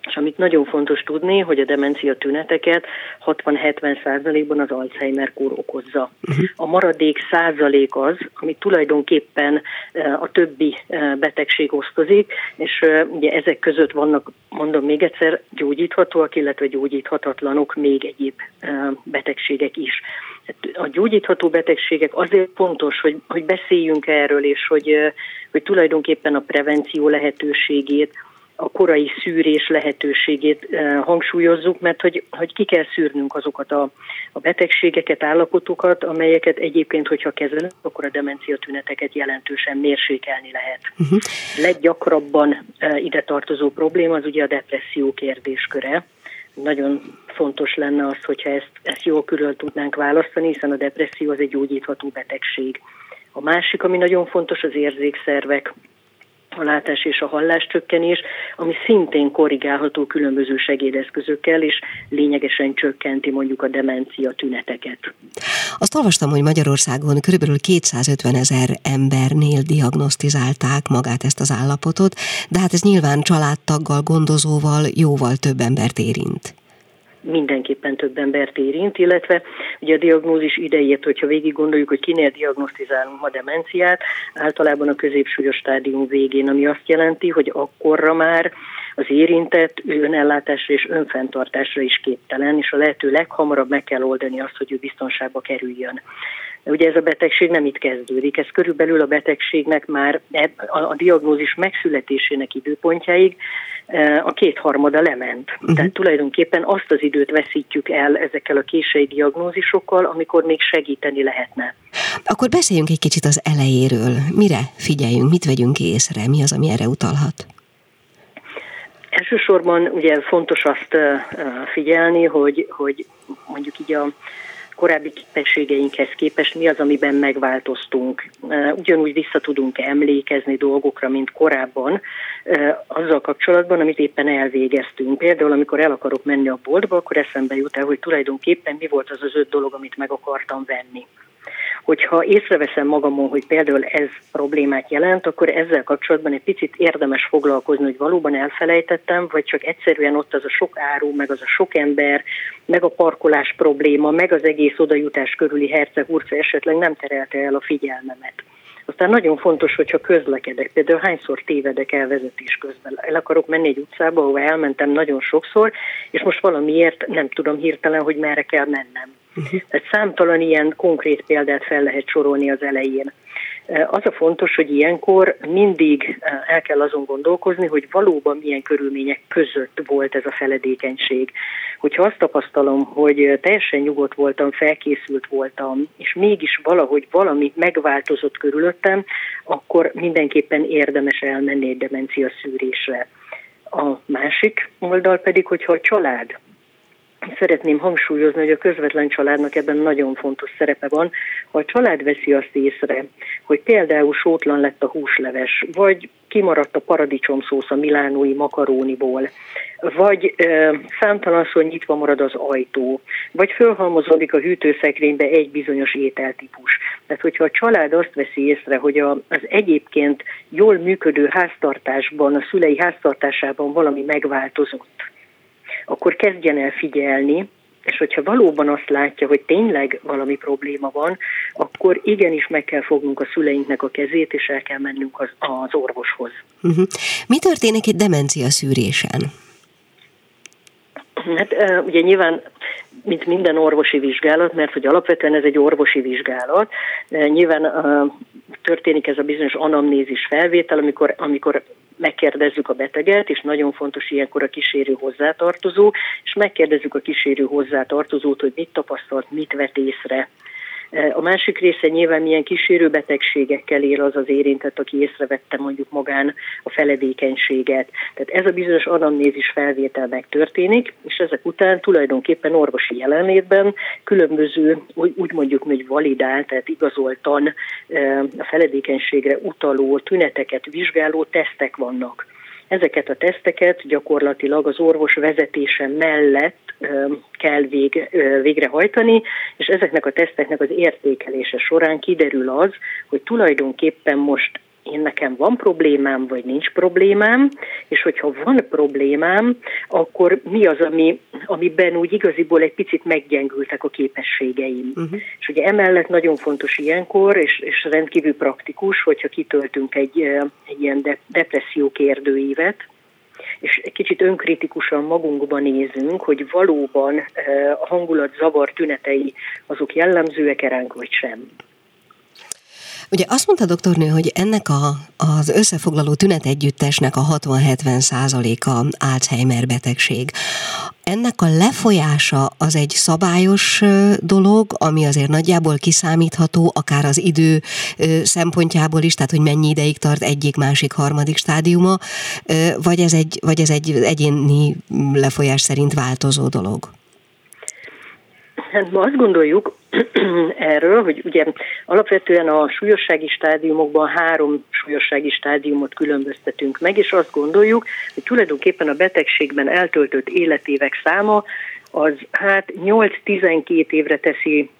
Speaker 4: És amit nagyon fontos tudni, hogy a demencia tüneteket 60-70 százalékban az Alzheimer-kór okozza. Uh-huh. A maradék százalék az, ami tulajdonképpen eh, a többi eh, betegség osztozik, és eh, ugye ezek között vannak, mondom még egyszer, gyógyíthatóak, illetve gyógyíthatatlanok még egyéb betegségek is. A gyógyítható betegségek azért fontos, hogy, hogy beszéljünk erről, és hogy, hogy tulajdonképpen a prevenció lehetőségét, a korai szűrés lehetőségét eh, hangsúlyozzuk, mert hogy, hogy ki kell szűrnünk azokat a, a betegségeket, állapotokat, amelyeket egyébként, hogyha kezelünk, akkor a demencia tüneteket jelentősen mérsékelni lehet. Uh-huh. Leggyakrabban eh, ide tartozó probléma az ugye a depresszió kérdésköre. Nagyon fontos lenne az, hogyha ezt, ezt jól körül tudnánk választani, hiszen a depresszió az egy gyógyítható betegség. A másik, ami nagyon fontos, az érzékszervek a látás és a hallás csökkenés, ami szintén korrigálható különböző segédeszközökkel, és lényegesen csökkenti mondjuk a demencia tüneteket.
Speaker 2: Azt olvastam, hogy Magyarországon kb. 250 ezer embernél diagnosztizálták magát ezt az állapotot, de hát ez nyilván családtaggal, gondozóval jóval több embert érint
Speaker 4: mindenképpen több embert érint, illetve ugye a diagnózis idejét, hogyha végig gondoljuk, hogy kinél diagnosztizálunk ma demenciát, általában a középsúlyos stádium végén, ami azt jelenti, hogy akkorra már az érintett ő önellátásra és önfenntartásra is képtelen, és a lehető leghamarabb meg kell oldani azt, hogy ő biztonságba kerüljön. Ugye ez a betegség nem itt kezdődik, ez körülbelül a betegségnek már a diagnózis megszületésének időpontjáig e, a kétharmada lement. Uh-huh. Tehát tulajdonképpen azt az időt veszítjük el ezekkel a késői diagnózisokkal, amikor még segíteni lehetne.
Speaker 2: Akkor beszéljünk egy kicsit az elejéről. Mire figyeljünk, mit vegyünk észre, mi az, ami erre utalhat?
Speaker 4: Elsősorban ugye fontos azt figyelni, hogy, hogy mondjuk így a korábbi képességeinkhez képest mi az, amiben megváltoztunk. Ugyanúgy vissza tudunk emlékezni dolgokra, mint korábban, azzal kapcsolatban, amit éppen elvégeztünk. Például, amikor el akarok menni a boltba, akkor eszembe jut el, hogy tulajdonképpen mi volt az az öt dolog, amit meg akartam venni. Hogyha észreveszem magamon, hogy például ez problémát jelent, akkor ezzel kapcsolatban egy picit érdemes foglalkozni, hogy valóban elfelejtettem, vagy csak egyszerűen ott az a sok áru, meg az a sok ember, meg a parkolás probléma, meg az egész odajutás körüli herceg urca esetleg nem terelte el a figyelmemet. Aztán nagyon fontos, hogyha közlekedek, például hányszor tévedek el vezetés közben. El akarok menni egy utcába, ahol elmentem nagyon sokszor, és most valamiért nem tudom hirtelen, hogy merre kell mennem. Uh-huh. Tehát számtalan ilyen konkrét példát fel lehet sorolni az elején. Az a fontos, hogy ilyenkor mindig el kell azon gondolkozni, hogy valóban milyen körülmények között volt ez a feledékenység. Hogyha azt tapasztalom, hogy teljesen nyugodt voltam, felkészült voltam, és mégis valahogy valami megváltozott körülöttem, akkor mindenképpen érdemes elmenni egy demencia szűrésre. A másik oldal pedig, hogyha a család szeretném hangsúlyozni, hogy a közvetlen családnak ebben nagyon fontos szerepe van. Ha a család veszi azt észre, hogy például sótlan lett a húsleves, vagy kimaradt a paradicsomszósz a milánói makaróniból, vagy e, számtalanszor nyitva marad az ajtó, vagy fölhalmozódik a hűtőszekrénybe egy bizonyos ételtípus. Tehát, hogyha a család azt veszi észre, hogy a, az egyébként jól működő háztartásban, a szülei háztartásában valami megváltozott, akkor kezdjen el figyelni, és hogyha valóban azt látja, hogy tényleg valami probléma van, akkor igenis meg kell fognunk a szüleinknek a kezét, és el kell mennünk az, az orvoshoz.
Speaker 2: Uh-huh. Mi történik egy demencia szűrésen?
Speaker 4: Hát ugye nyilván mint minden orvosi vizsgálat, mert hogy alapvetően ez egy orvosi vizsgálat. Nyilván történik ez a bizonyos anamnézis felvétel, amikor, amikor megkérdezzük a beteget, és nagyon fontos ilyenkor a kísérő hozzátartozó, és megkérdezzük a kísérő hozzátartozót, hogy mit tapasztalt, mit vet észre a másik része nyilván milyen kísérőbetegségekkel él az az érintett, aki észrevette mondjuk magán a feledékenységet. Tehát ez a bizonyos anamnézis felvétel megtörténik, és ezek után tulajdonképpen orvosi jelenlétben különböző, úgy mondjuk, hogy validált, tehát igazoltan a feledékenységre utaló tüneteket vizsgáló tesztek vannak. Ezeket a teszteket gyakorlatilag az orvos vezetése mellett kell vég, végrehajtani, és ezeknek a teszteknek az értékelése során kiderül az, hogy tulajdonképpen most én nekem van problémám, vagy nincs problémám, és hogyha van problémám, akkor mi az, ami, amiben úgy igaziból egy picit meggyengültek a képességeim. Uh-huh. És ugye emellett nagyon fontos ilyenkor, és, és rendkívül praktikus, hogyha kitöltünk egy, egy ilyen de, depresszió kérdőívet, és egy kicsit önkritikusan magunkban nézünk, hogy valóban a hangulat zavar tünetei azok jellemzőek ránk, vagy sem.
Speaker 2: Ugye azt mondta doktornő, hogy ennek a, az összefoglaló tünetegyüttesnek a 60-70 százaléka Alzheimer betegség. Ennek a lefolyása az egy szabályos dolog, ami azért nagyjából kiszámítható, akár az idő szempontjából is, tehát hogy mennyi ideig tart egyik, másik, harmadik stádiuma, vagy ez egy, vagy ez egy egyéni lefolyás szerint változó dolog?
Speaker 4: Hát ma azt gondoljuk erről, hogy ugye alapvetően a súlyossági stádiumokban három súlyossági stádiumot különböztetünk meg, és azt gondoljuk, hogy tulajdonképpen a betegségben eltöltött életévek száma az hát 8-12 évre teszi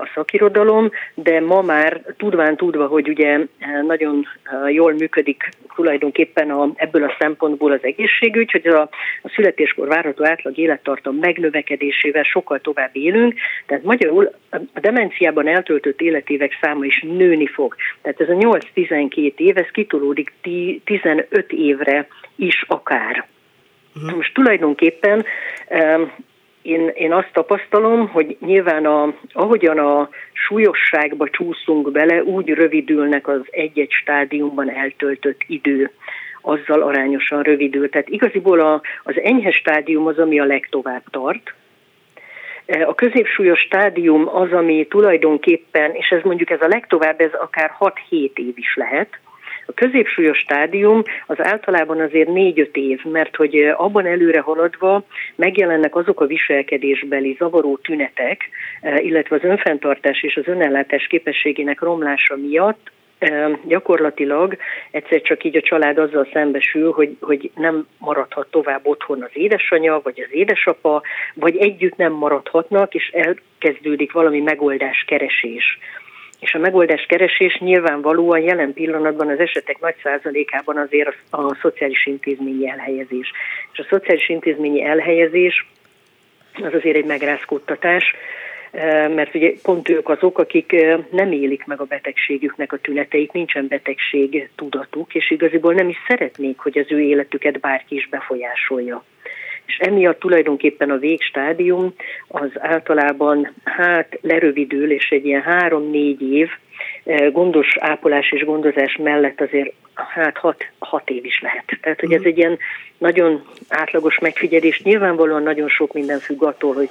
Speaker 4: a szakirodalom, de ma már tudván tudva, hogy ugye nagyon jól működik tulajdonképpen a, ebből a szempontból az egészségügy, hogy a, a születéskor várható átlag élettartam megnövekedésével sokkal tovább élünk, tehát magyarul a demenciában eltöltött életévek száma is nőni fog. Tehát ez a 8-12 év, ez kitolódik 15 évre is akár. Uh-huh. Most tulajdonképpen én, én azt tapasztalom, hogy nyilván a, ahogyan a súlyosságba csúszunk bele, úgy rövidülnek az egy-egy stádiumban eltöltött idő azzal arányosan rövidül. Tehát igaziból a, az enyhe stádium az, ami a legtovább tart. A középsúlyos stádium az, ami tulajdonképpen, és ez mondjuk ez a legtovább, ez akár 6-7 év is lehet, a középsúlyos stádium az általában azért 4-5 év, mert hogy abban előre haladva megjelennek azok a viselkedésbeli zavaró tünetek, illetve az önfenntartás és az önellátás képességének romlása miatt, gyakorlatilag egyszer csak így a család azzal szembesül, hogy, hogy nem maradhat tovább otthon az édesanyja, vagy az édesapa, vagy együtt nem maradhatnak, és elkezdődik valami megoldás keresés és a megoldás keresés nyilvánvalóan jelen pillanatban az esetek nagy százalékában azért a, a szociális intézményi elhelyezés. És a szociális intézményi elhelyezés az azért egy megrázkódtatás, e, mert ugye pont ők azok, akik e, nem élik meg a betegségüknek a tüneteit, nincsen betegség tudatuk, és igaziból nem is szeretnék, hogy az ő életüket bárki is befolyásolja és emiatt tulajdonképpen a végstádium az általában hát lerövidül, és egy ilyen három-négy év eh, gondos ápolás és gondozás mellett azért hát hat, hat év is lehet. Tehát, hogy ez mhm. egy ilyen nagyon átlagos megfigyelés. Nyilvánvalóan nagyon sok minden függ attól, hogy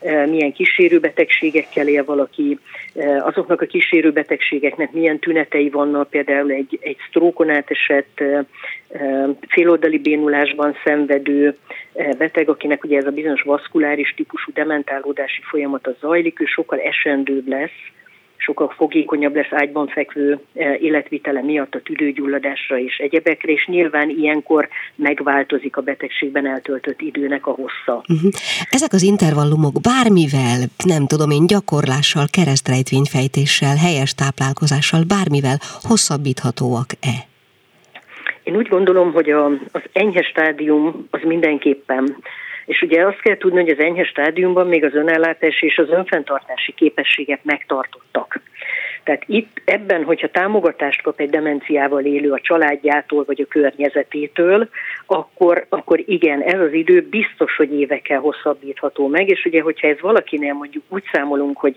Speaker 4: milyen kísérőbetegségekkel él valaki, azoknak a kísérőbetegségeknek milyen tünetei vannak, például egy, egy sztrókon átesett féloldali bénulásban szenvedő beteg, akinek ugye ez a bizonyos vaszkuláris típusú dementálódási folyamata zajlik, ő sokkal esendőbb lesz, sokkal fogékonyabb lesz ágyban fekvő eh, életvitele miatt a tüdőgyulladásra és egyebekre, és nyilván ilyenkor megváltozik a betegségben eltöltött időnek a hossza. Uh-huh.
Speaker 2: Ezek az intervallumok bármivel, nem tudom én, gyakorlással, keresztrejtvényfejtéssel, helyes táplálkozással, bármivel hosszabbíthatóak-e?
Speaker 4: Én úgy gondolom, hogy a, az enyhe stádium az mindenképpen és ugye azt kell tudni, hogy az enyhe stádiumban még az önellátás és az önfenntartási képességek megtartottak. Tehát itt ebben, hogyha támogatást kap egy demenciával élő a családjától vagy a környezetétől, akkor, akkor igen, ez az idő biztos, hogy évekkel hosszabbítható meg, és ugye, hogyha ez valakinél mondjuk úgy számolunk, hogy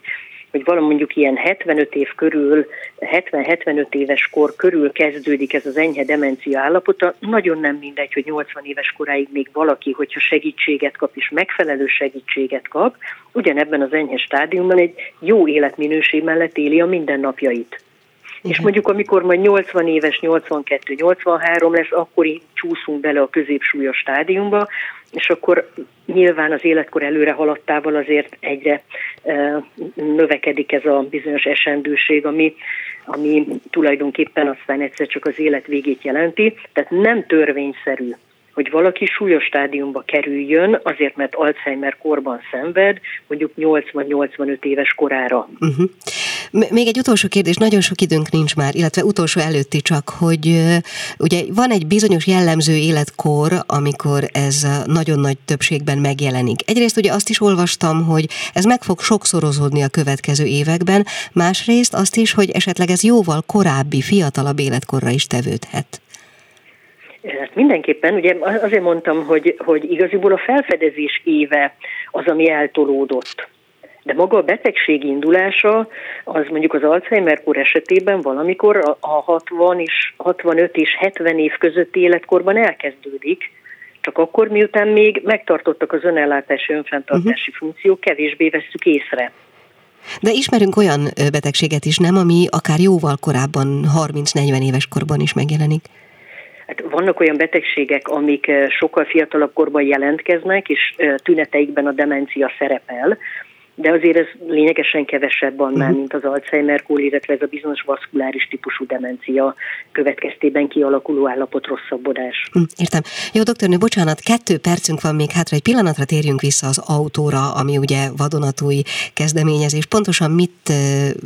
Speaker 4: hogy valami mondjuk ilyen 75 év körül, 70-75 éves kor körül kezdődik ez az enyhe demencia állapota, nagyon nem mindegy, hogy 80 éves koráig még valaki, hogyha segítséget kap és megfelelő segítséget kap, ugyanebben az enyhe stádiumban egy jó életminőség mellett éli a mindennapjait. Igen. És mondjuk, amikor majd 80 éves, 82, 83 lesz, akkor így csúszunk bele a középsúlyos stádiumba, és akkor nyilván az életkor előre haladtával azért egyre e, növekedik ez a bizonyos esendőség, ami, ami tulajdonképpen aztán egyszer csak az élet végét jelenti. Tehát nem törvényszerű hogy valaki súlyos stádiumba kerüljön, azért mert Alzheimer korban szenved, mondjuk 80-85 éves korára. Uh-huh.
Speaker 2: Még egy utolsó kérdés, nagyon sok időnk nincs már, illetve utolsó előtti csak, hogy ugye van egy bizonyos jellemző életkor, amikor ez nagyon nagy többségben megjelenik. Egyrészt ugye azt is olvastam, hogy ez meg fog sokszorozódni a következő években, másrészt azt is, hogy esetleg ez jóval korábbi, fiatalabb életkorra is tevődhet.
Speaker 4: Hát mindenképpen, ugye azért mondtam, hogy, hogy igaziból a felfedezés éve az, ami eltolódott. De maga a betegség indulása, az mondjuk az Alzheimer-kor esetében valamikor a 60 és 65 és 70 év közötti életkorban elkezdődik, csak akkor, miután még megtartottak az önellátási, önfenntartási uh-huh. funkciók, kevésbé vesszük észre.
Speaker 2: De ismerünk olyan betegséget is, nem, ami akár jóval korábban, 30-40 éves korban is megjelenik?
Speaker 4: Hát vannak olyan betegségek, amik sokkal fiatalabb korban jelentkeznek, és tüneteikben a demencia szerepel, de azért ez lényegesen kevesebb annál, uh-huh. mint az Alzheimer-kór, illetve ez a bizonyos vaszkuláris típusú demencia következtében kialakuló állapot rosszabbodás.
Speaker 2: Hm, értem. Jó, doktornő, bocsánat, kettő percünk van még hátra, egy pillanatra térjünk vissza az autóra, ami ugye vadonatúj kezdeményezés. Pontosan mit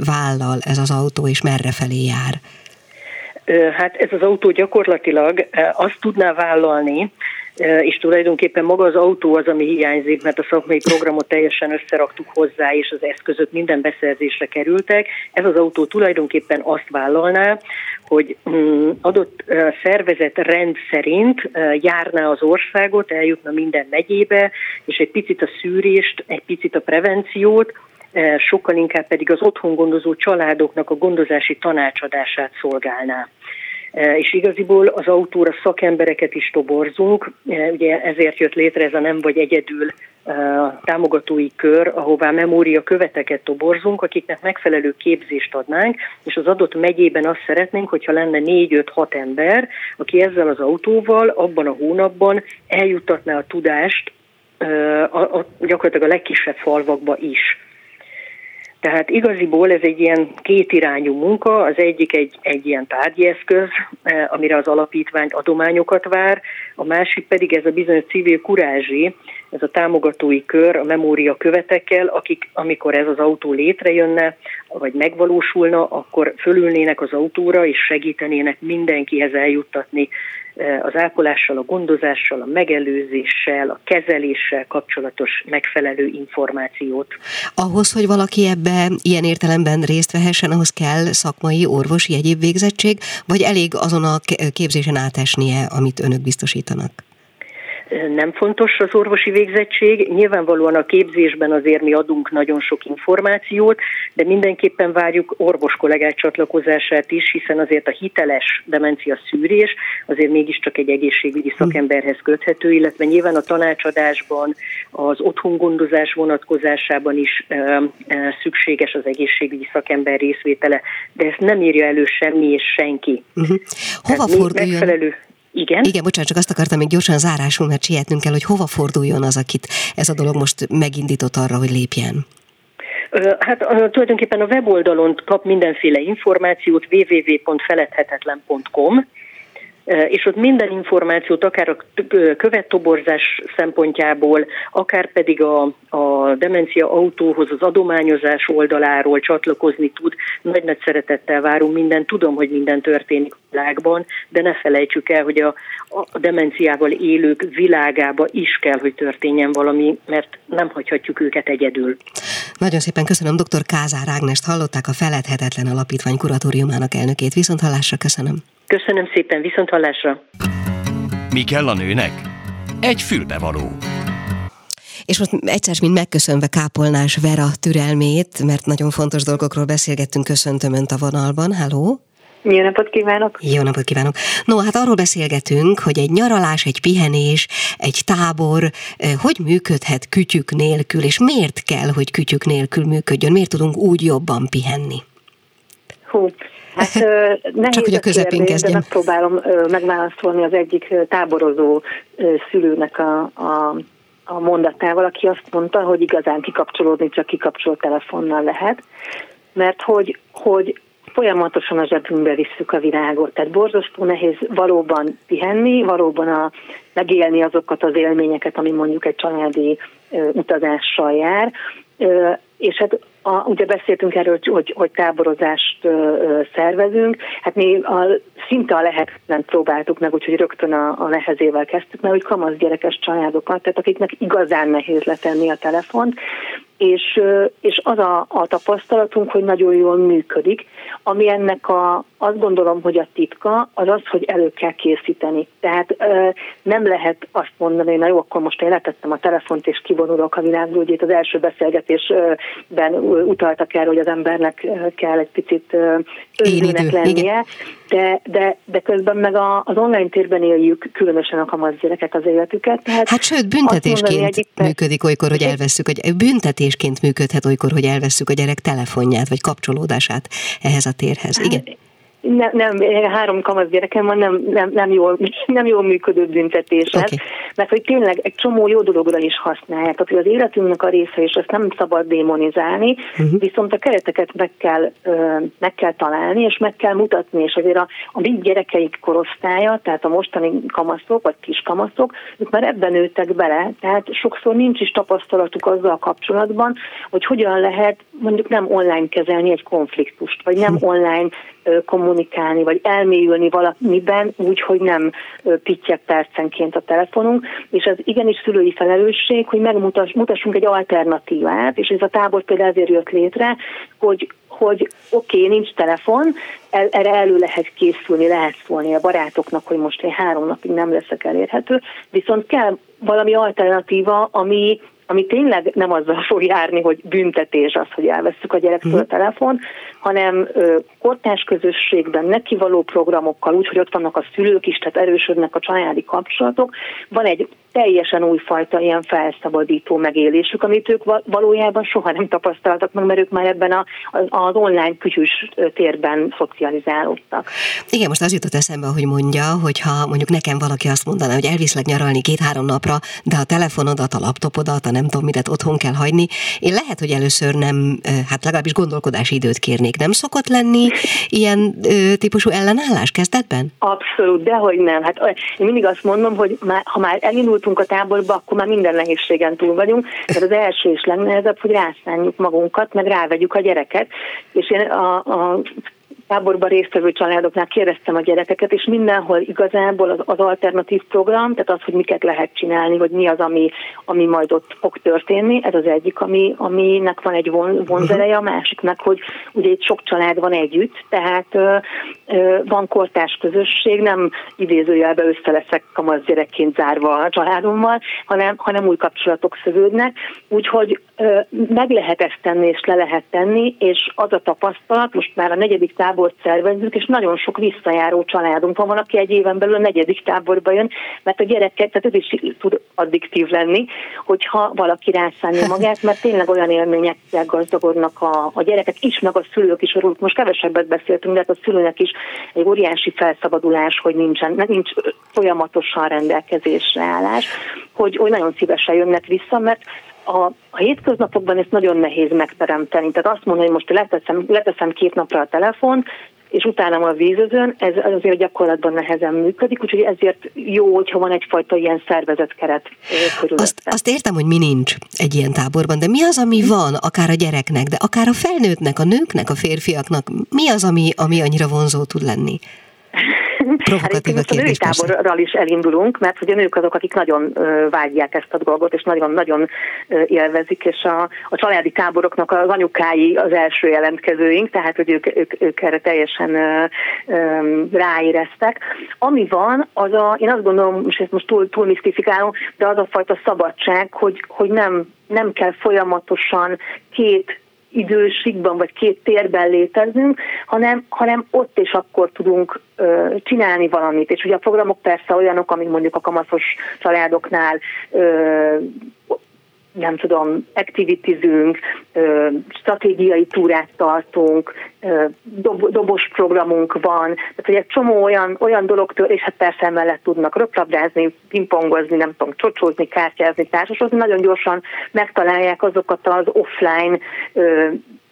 Speaker 2: vállal ez az autó, és merre felé jár?
Speaker 4: Hát ez az autó gyakorlatilag azt tudná vállalni, és tulajdonképpen maga az autó az, ami hiányzik, mert a szakmai programot teljesen összeraktuk hozzá, és az eszközök minden beszerzésre kerültek. Ez az autó tulajdonképpen azt vállalná, hogy mm, adott szervezet rend szerint járná az országot, eljutna minden megyébe, és egy picit a szűrést, egy picit a prevenciót, sokkal inkább pedig az otthon gondozó családoknak a gondozási tanácsadását szolgálná. E, és igaziból az autóra szakembereket is toborzunk, e, ugye ezért jött létre ez a nem vagy egyedül e, támogatói kör, ahová memória követeket toborzunk, akiknek megfelelő képzést adnánk, és az adott megyében azt szeretnénk, hogyha lenne 4-5-6 ember, aki ezzel az autóval abban a hónapban eljuttatná a tudást a, a, gyakorlatilag a legkisebb falvakba is. Tehát igaziból ez egy ilyen kétirányú munka, az egyik egy, egy ilyen tárgyi eszköz, eh, amire az alapítvány adományokat vár, a másik pedig ez a bizonyos civil kurázsi, ez a támogatói kör a memória követekkel, akik amikor ez az autó létrejönne, vagy megvalósulna, akkor fölülnének az autóra, és segítenének mindenkihez eljuttatni az ápolással, a gondozással, a megelőzéssel, a kezeléssel kapcsolatos megfelelő információt.
Speaker 2: Ahhoz, hogy valaki ebbe ilyen értelemben részt vehessen, ahhoz kell szakmai, orvosi, egyéb végzettség, vagy elég azon a képzésen átesnie, amit önök biztosítanak?
Speaker 4: Nem fontos az orvosi végzettség. Nyilvánvalóan a képzésben azért mi adunk nagyon sok információt, de mindenképpen várjuk orvos kollégák csatlakozását is, hiszen azért a hiteles demencia szűrés azért mégiscsak egy egészségügyi hm. szakemberhez köthető, illetve nyilván a tanácsadásban, az otthongondozás vonatkozásában is szükséges az egészségügyi szakember részvétele, de ezt nem írja elő semmi és senki.
Speaker 2: Uh-huh. Hova forduljon? Megfelelő,
Speaker 4: igen.
Speaker 2: Igen, bocsánat, csak azt akartam még gyorsan zárásul, mert sietnünk kell, hogy hova forduljon az, akit ez a dolog most megindított arra, hogy lépjen.
Speaker 4: Hát tulajdonképpen a weboldalon kap mindenféle információt www.feledhetetlen.com, és ott minden információt, akár a követtoborzás szempontjából, akár pedig a, a demencia autóhoz, az adományozás oldaláról csatlakozni tud. Nagy-nagy szeretettel várunk minden. Tudom, hogy minden történik a világban, de ne felejtsük el, hogy a, a demenciával élők világába is kell, hogy történjen valami, mert nem hagyhatjuk őket egyedül.
Speaker 2: Nagyon szépen köszönöm, dr. Kázár Ágnest hallották a Feledhetetlen Alapítvány kuratóriumának elnökét. Viszont hallásra köszönöm.
Speaker 4: Köszönöm szépen, viszont hallásra.
Speaker 1: Mi kell a nőnek? Egy fülbevaló.
Speaker 2: És most egyszer, mint megköszönve Kápolnás Vera türelmét, mert nagyon fontos dolgokról beszélgettünk, köszöntöm Önt a vonalban. Halló!
Speaker 5: Jó napot kívánok!
Speaker 2: Jó napot kívánok! No, hát arról beszélgetünk, hogy egy nyaralás, egy pihenés, egy tábor eh, hogy működhet kütyük nélkül, és miért kell, hogy kütyük nélkül működjön, miért tudunk úgy jobban pihenni?
Speaker 5: Hú, Hát nehéz Csak hogy a közepén kérdés, de megpróbálom megválaszolni az egyik táborozó szülőnek a, a, a mondatával, aki azt mondta, hogy igazán kikapcsolódni csak kikapcsolt telefonnal lehet, mert hogy, hogy folyamatosan a zsebünkbe visszük a világot. Tehát borzasztó nehéz valóban pihenni, valóban a, megélni azokat az élményeket, ami mondjuk egy családi ö, utazással jár, ö, és hát a, ugye beszéltünk erről, hogy, hogy táborozást ö, szervezünk, hát mi a, szinte a lehetetlen próbáltuk meg, úgyhogy rögtön a, a nehezével kezdtük, mert hogy kamasz gyerekes családokat, tehát akiknek igazán nehéz letenni a telefont, és, és az a, a tapasztalatunk, hogy nagyon jól működik, ami ennek a, azt gondolom, hogy a titka az az, hogy elő kell készíteni. Tehát nem lehet azt mondani, na jó, akkor most én letettem a telefont és kivonulok a világból, ugye az első beszélgetésben utaltak el, hogy az embernek kell egy picit önzőnek lennie, de, de, de közben meg a, az online térben éljük különösen a kamasz gyerekek az életüket.
Speaker 2: Tehát hát sőt, büntetésként mondani, működik olykor, hogy elveszük, hogy büntetésként működhet olykor, hogy elveszük a gyerek telefonját, vagy kapcsolódását ehhez a térhez. Igen. Hát,
Speaker 5: nem, nem, három kamasz gyerekem van, nem, nem, nem, jól, nem jól működő büntetés okay. mert hogy tényleg egy csomó jó dologra is használják, tehát hogy az életünknek a része, és ezt nem szabad démonizálni, uh-huh. viszont a kereteket meg kell, meg kell találni, és meg kell mutatni, és azért a, a mi gyerekeik korosztálya, tehát a mostani kamaszok, vagy kiskamaszok, ők már ebben nőttek bele, tehát sokszor nincs is tapasztalatuk azzal kapcsolatban, hogy hogyan lehet mondjuk nem online kezelni egy konfliktust, vagy nem online kommunikálni, vagy elmélyülni valamiben úgy, hogy nem pittyek percenként a telefonunk, és ez igenis szülői felelősség, hogy megmutassunk egy alternatívát, és ez a tábor például ezért jött létre, hogy hogy oké, okay, nincs telefon, el, erre elő lehet készülni, lehet szólni a barátoknak, hogy most én három napig nem leszek elérhető, viszont kell valami alternatíva, ami, ami tényleg nem azzal fog járni, hogy büntetés az, hogy elveszük a gyerektől a mhm. telefon, hanem kortás közösségben nekivaló programokkal, úgyhogy ott vannak a szülők is, tehát erősödnek a családi kapcsolatok. Van egy teljesen újfajta ilyen felszabadító megélésük, amit ők valójában soha nem tapasztaltak meg, mert ők már ebben a, az online kütyűs térben szocializálódtak.
Speaker 2: Igen, most az jutott eszembe, hogy mondja, hogy ha mondjuk nekem valaki azt mondaná, hogy elviszlek nyaralni két-három napra, de a telefonodat, a laptopodat, a nem tudom midet otthon kell hagyni, én lehet, hogy először nem, hát legalábbis gondolkodási időt kérnék. Nem szokott lenni ilyen ö, típusú ellenállás kezdetben?
Speaker 5: Abszolút, dehogy nem. Hát én mindig azt mondom, hogy már, ha már elindult indultunk a táborba, akkor már minden nehézségen túl vagyunk, mert az első és legnehezebb, hogy rászálljuk magunkat, meg rávegyük a gyereket. És én a, a táborban résztvevő családoknál kérdeztem a gyerekeket, és mindenhol igazából az, az alternatív program, tehát az, hogy miket lehet csinálni, hogy mi az, ami, ami majd ott fog történni, ez az egyik, ami, aminek van egy von, vonzereje, a másiknak, hogy ugye itt sok család van együtt, tehát ö, ö, van kortás közösség, nem idézőjelbe össze leszek kamasz gyerekként zárva a családommal, hanem, hanem új kapcsolatok szövődnek, úgyhogy meg lehet ezt tenni, és le lehet tenni, és az a tapasztalat, most már a negyedik tábor tábort szervezünk, és nagyon sok visszajáró családunk van, van, aki egy éven belül a negyedik táborba jön, mert a gyerekek, tehát ez is tud addiktív lenni, hogyha valaki rászánja magát, mert tényleg olyan élményekkel gazdagodnak a, a gyerekek is, meg a szülők is, arról most kevesebbet beszéltünk, de hát a szülőnek is egy óriási felszabadulás, hogy nincsen, nincs folyamatosan rendelkezésre állás, hogy, hogy nagyon szívesen jönnek vissza, mert a, a hétköznapokban ezt nagyon nehéz megteremteni. Tehát azt mondani, hogy most leteszem, leteszem két napra a telefon, és utána a vízözön, ez azért gyakorlatban nehezen működik, úgyhogy ezért jó, hogyha van egyfajta ilyen szervezett keret
Speaker 2: Azt, azt értem, hogy mi nincs egy ilyen táborban, de mi az, ami van, akár a gyereknek, de akár a felnőttnek, a nőknek, a férfiaknak, mi az, ami, ami annyira vonzó tud lenni?
Speaker 5: Provokatív hát a női táborral is elindulunk, mert hogy a nők azok, akik nagyon vágyják ezt a dolgot, és nagyon-nagyon élvezik, és a, a családi táboroknak az anyukái az első jelentkezőink, tehát hogy ők, ők, ők erre teljesen ráéreztek. Ami van, az a, én azt gondolom, és ezt most túl, túl misztifikálom, de az a fajta szabadság, hogy, hogy nem, nem kell folyamatosan két időségben vagy két térben létezünk, hanem, hanem ott és akkor tudunk ö, csinálni valamit. És ugye a programok persze olyanok, amik mondjuk a kamaszos családoknál ö, nem tudom, aktivitizünk, stratégiai túrát tartunk, dobos programunk van, tehát hogy egy csomó olyan, olyan dologtól, és hát persze emellett tudnak röplabdázni, pingpongozni, nem tudom, csocsózni, kártyázni, társasozni, nagyon gyorsan megtalálják azokat az offline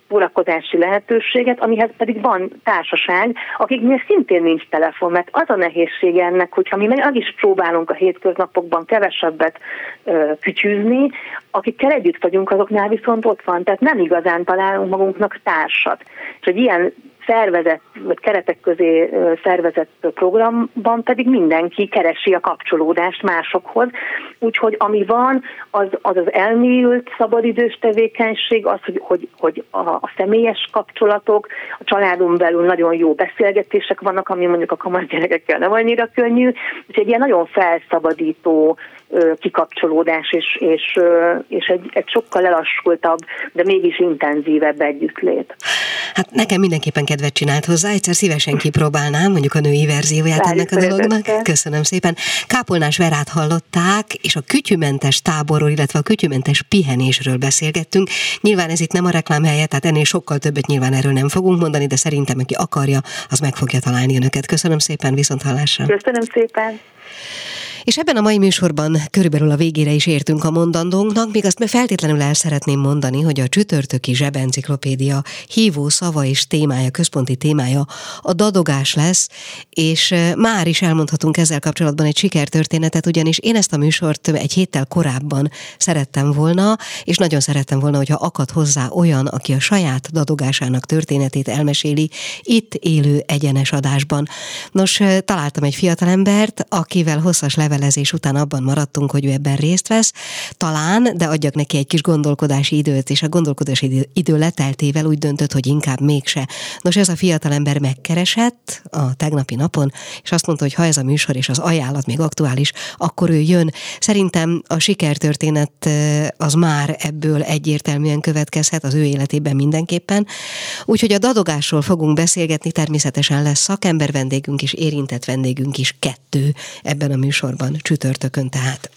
Speaker 5: szórakozási lehetőséget, amihez pedig van társaság, akiknél szintén nincs telefon, mert az a nehézsége ennek, hogyha mi meg is próbálunk a hétköznapokban kevesebbet ö, kütyűzni, akikkel együtt vagyunk, azoknál viszont ott van, tehát nem igazán találunk magunknak társat. És hogy ilyen szervezett, vagy keretek közé szervezett programban pedig mindenki keresi a kapcsolódást másokhoz. Úgyhogy ami van, az az, az elmélyült szabadidős tevékenység, az, hogy, hogy, hogy a, a személyes kapcsolatok, a családon belül nagyon jó beszélgetések vannak, ami mondjuk a kamasz gyerekekkel nem annyira könnyű, úgyhogy egy ilyen nagyon felszabadító kikapcsolódás, és, és, és egy, egy sokkal lelassultabb, de mégis intenzívebb együttlét.
Speaker 2: Hát nekem mindenképpen kedvet csinált hozzá, egyszer szívesen kipróbálnám, mondjuk a női verzióját Várjuk ennek a dolognak. Köszönöm szépen. Kápolnás Verát hallották, és a kütyümentes táborról, illetve a kütyümentes pihenésről beszélgettünk. Nyilván ez itt nem a reklám helye, tehát ennél sokkal többet nyilván erről nem fogunk mondani, de szerintem aki akarja, az meg fogja találni önöket. Köszönöm szépen, viszont hallásra.
Speaker 5: Köszönöm szépen.
Speaker 2: És ebben a mai műsorban körülbelül a végére is értünk a mondandónknak, még azt feltétlenül el szeretném mondani, hogy a csütörtöki zsebenciklopédia hívó szava és témája, központi témája a dadogás lesz, és már is elmondhatunk ezzel kapcsolatban egy sikertörténetet, ugyanis én ezt a műsort egy héttel korábban szerettem volna, és nagyon szerettem volna, hogyha akad hozzá olyan, aki a saját dadogásának történetét elmeséli itt élő egyenes adásban. Nos, találtam egy fiatalembert, akivel hosszas level levelezés után abban maradtunk, hogy ő ebben részt vesz, talán, de adjak neki egy kis gondolkodási időt, és a gondolkodási idő leteltével úgy döntött, hogy inkább mégse. Nos, ez a fiatalember megkeresett a tegnapi napon, és azt mondta, hogy ha ez a műsor és az ajánlat még aktuális, akkor ő jön. Szerintem a sikertörténet az már ebből egyértelműen következhet az ő életében mindenképpen. Úgyhogy a dadogásról fogunk beszélgetni, természetesen lesz szakember vendégünk is, érintett vendégünk is, kettő ebben a műsorban van csütörtökön tehát.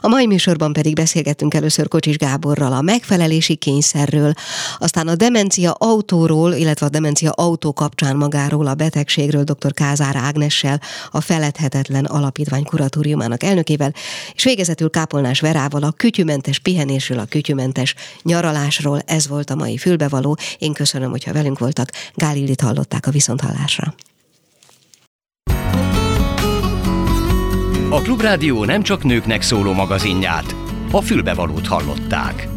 Speaker 2: A mai műsorban pedig beszélgettünk először Kocsis Gáborral a megfelelési kényszerről, aztán a demencia autóról, illetve a demencia autó kapcsán magáról, a betegségről dr. Kázár Ágnessel, a Feledhetetlen Alapítvány kuratóriumának elnökével, és végezetül Kápolnás Verával a kütyümentes pihenésről, a kütyümentes nyaralásról. Ez volt a mai fülbevaló. Én köszönöm, hogyha velünk voltak. Gálillit hallották a viszonthallásra.
Speaker 1: A Klubrádió nem csak nőknek szóló magazinját, a fülbevalót hallották.